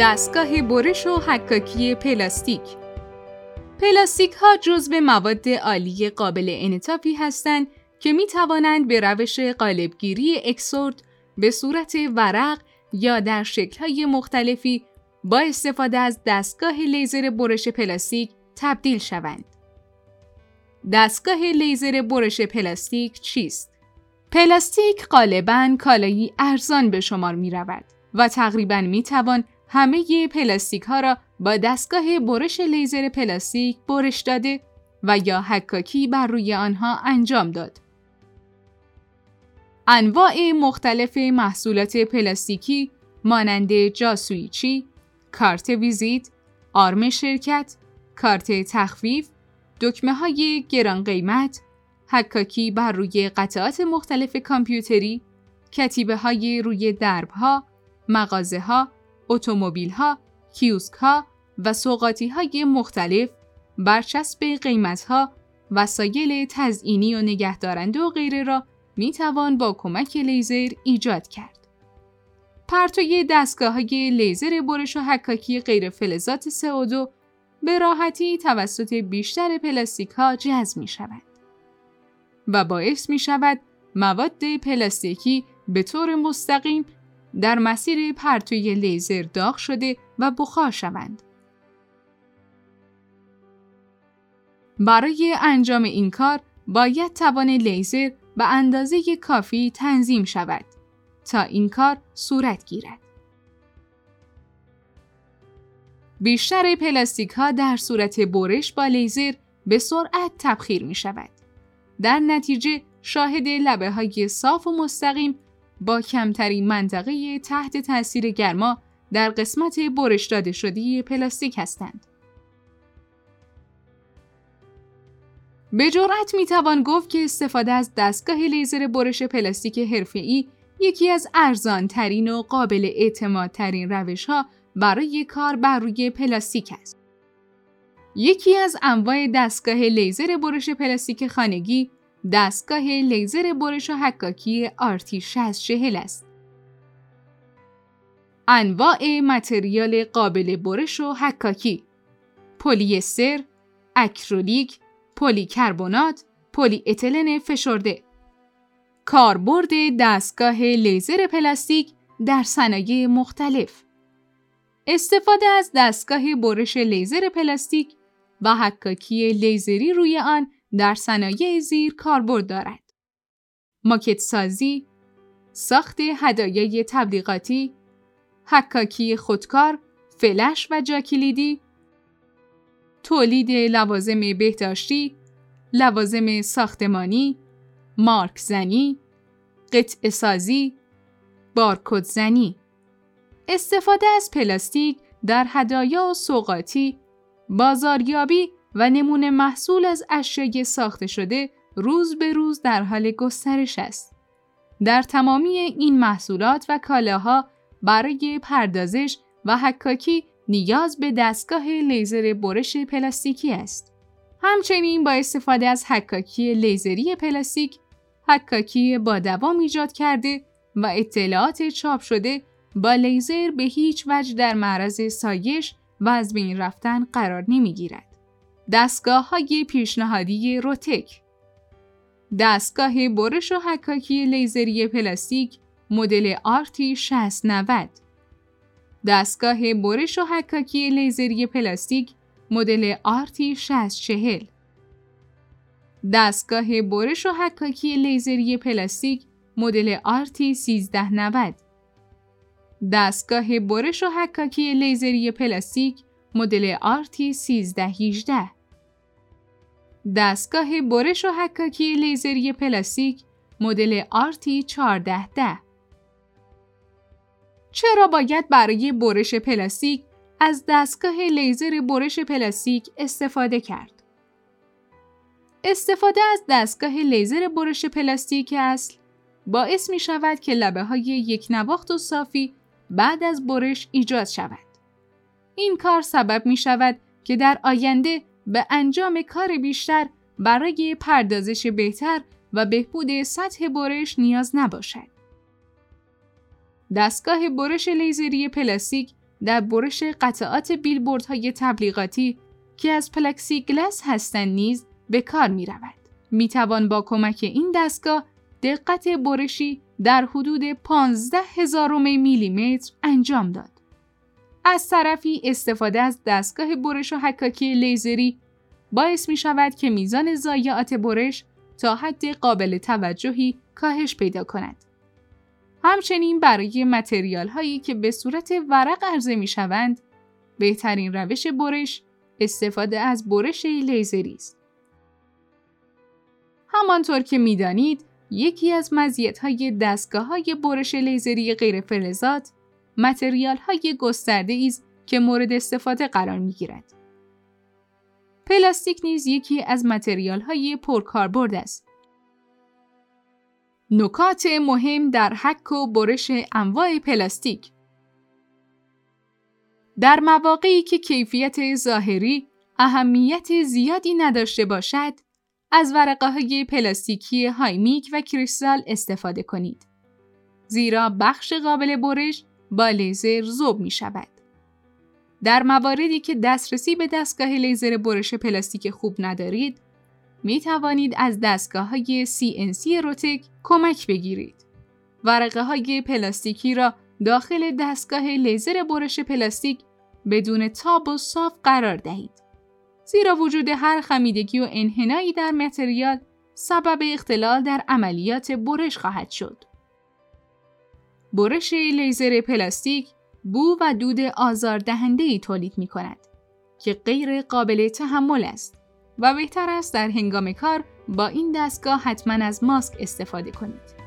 دستگاه برش و حکاکی پلاستیک پلاستیک ها جزو مواد عالی قابل انعطافی هستند که می توانند به روش قالبگیری اکسترود به صورت ورق یا در شکل‌های مختلفی با استفاده از دستگاه لیزر برش پلاستیک تبدیل شوند. دستگاه لیزر برش پلاستیک چیست؟ پلاستیک غالباً کالایی ارزان به شمار می رود و تقریباً می توان همه پلاستیک ها را با دستگاه برش لیزر پلاستیک برش داده و یا حکاکی بر روی آنها انجام داد. انواع مختلف محصولات پلاستیکی مانند جاسوئیچی، کارت ویزیت، آرم شرکت، کارت تخفیف، دکمه های گران قیمت، حکاکی بر روی قطعات مختلف کامپیوتری، کتیبه های روی درب ها، مغازه ها، اتومبیل ها، کیوسک ها و سوقاتی های مختلف، برچسب قیمت ها، وسایل تزئینی و نگهدارنده و غیره را می توان با کمک لیزر ایجاد کرد. پرتوی دستگاه های لیزر برش و حکاکی غیر فلزات CO2 به راحتی توسط بیشتر پلاستیک ها جذب می شود و باعث می شود مواد پلاستیکی به طور مستقیم در مسیر پرتوی لیزر داغ شده و بخار شوند. برای انجام این کار باید توان لیزر به اندازه کافی تنظیم شود تا این کار صورت گیرد. بیشتر پلاستیک ها در صورت برش با لیزر به سرعت تبخیر می شود. در نتیجه شاهد لبه های صاف و مستقیم با کمترین منطقه تحت تاثیر گرما در قسمت برش داده شده پلاستیک هستند. به جرأت می توان گفت که استفاده از دستگاه لیزر برش پلاستیک حرفه‌ای یکی از ارزان ترین و قابل اعتماد ترین روش ها برای کار بر روی پلاستیک است. یکی از انواع دستگاه لیزر برش پلاستیک خانگی دستگاه لیزر برش و حکاکی RT 6040 است. انواع material قابل برش و حکاکی پلی استر، اکریلیک، پلیکربنات، پلی اتیلن فشرده کاربرد دستگاه لیزر پلاستیک در صنایع مختلف استفاده از دستگاه برش لیزر پلاستیک و حکاکی لیزری روی آن در صنایع زیر کاربرد دارد. ماکت سازی، ساخت هدایای تبلیغاتی، حکاکی خودکار، فلش و جاکلیدی، تولید لوازم بهداشتی، لوازم ساختمانی، مارک زنی، قطع سازی، بارکد زنی. استفاده از پلاستیک در هدایا و سوقاتی، بازاریابی و نمونه محصول از اشیای ساخته شده روز به روز در حال گسترش است. در تمامی این محصولات و کالاها برای پردازش و حکاکی نیاز به دستگاه لیزر برش پلاستیکی است. همچنین با استفاده از حکاکی لیزری پلاستیک، حکاکی با دوام ایجاد کرده و اطلاعات چاپ شده با لیزر به هیچ وجه در معرض سایش و از بین رفتن قرار نمی گیرد. دستگاه های پیشنهادی روتک. دستگاه برش و حکاکی لیزری پلاستیک مدل RT 6090 دستگاه برش و حکاکی لیزری پلاستیک مدل RT 6040 دستگاه برش و حکاکی لیزری پلاستیک مدل RT 1390 دستگاه برش و حکاکی لیزری پلاستیک مدل RT 1318 دستگاه برش و حکاکی لیزری پلاستیک مدل RT 1410 چرا باید برای برش پلاستیک از دستگاه لیزر برش پلاستیک استفاده کرد؟ استفاده از دستگاه لیزر برش پلاستیک اصل باعث می شود که لبه های یک نواخت و صافی بعد از برش ایجاد شود. این کار سبب می شود که در آینده به انجام کار بیشتر برای پردازش بهتر و بهبود سطح برش نیاز نباشد. دستگاه برش لیزری پلاستیک در برش قطعات بیلبوردهای تبلیغاتی که از پلاکسی گلاس هستند نیز به کار می رود. می توان با کمک این دستگاه دقت برشی در حدود 15 هزارم میلیمتر انجام داد. از طرفی استفاده از دستگاه برش و حکاکی لیزری باعث می شود که میزان ضایعات برش تا حد قابل توجهی کاهش پیدا کند. همچنین برای متریال هایی که به صورت ورق عرضه می شوند، بهترین روش برش استفاده از برش لیزری است. همانطور که می‌دانید، یکی از های دستگاه های برش لیزری غیر فلزات متریال های گسترده است که مورد استفاده قرار می گیرد. پلاستیک نیز یکی از متریال های پرکاربرد است. نکات مهم در حک و برش انواع پلاستیک در مواقعی که کیفیت ظاهری اهمیت زیادی نداشته باشد، از ورقه های پلاستیکی high impact و کریستال استفاده کنید. زیرا بخش قابل برش با لیزر ذوب می شود. در مواردی که دسترسی به دستگاه لیزر برش پلاستیک خوب ندارید، می توانید از دستگاه های CNC روتک کمک بگیرید. ورقه های پلاستیکی را داخل دستگاه لیزر برش پلاستیک بدون تاب و صاف قرار دهید. زیرا وجود هر خمیدگی و انحنایی در متریال سبب اختلال در عملیات برش خواهد شد. برش لیزر پلاستیک بو و دود آزاردهنده ای تولید می کند که غیر قابل تحمل است و بهتر است در هنگام کار با این دستگاه حتما از ماسک استفاده کنید.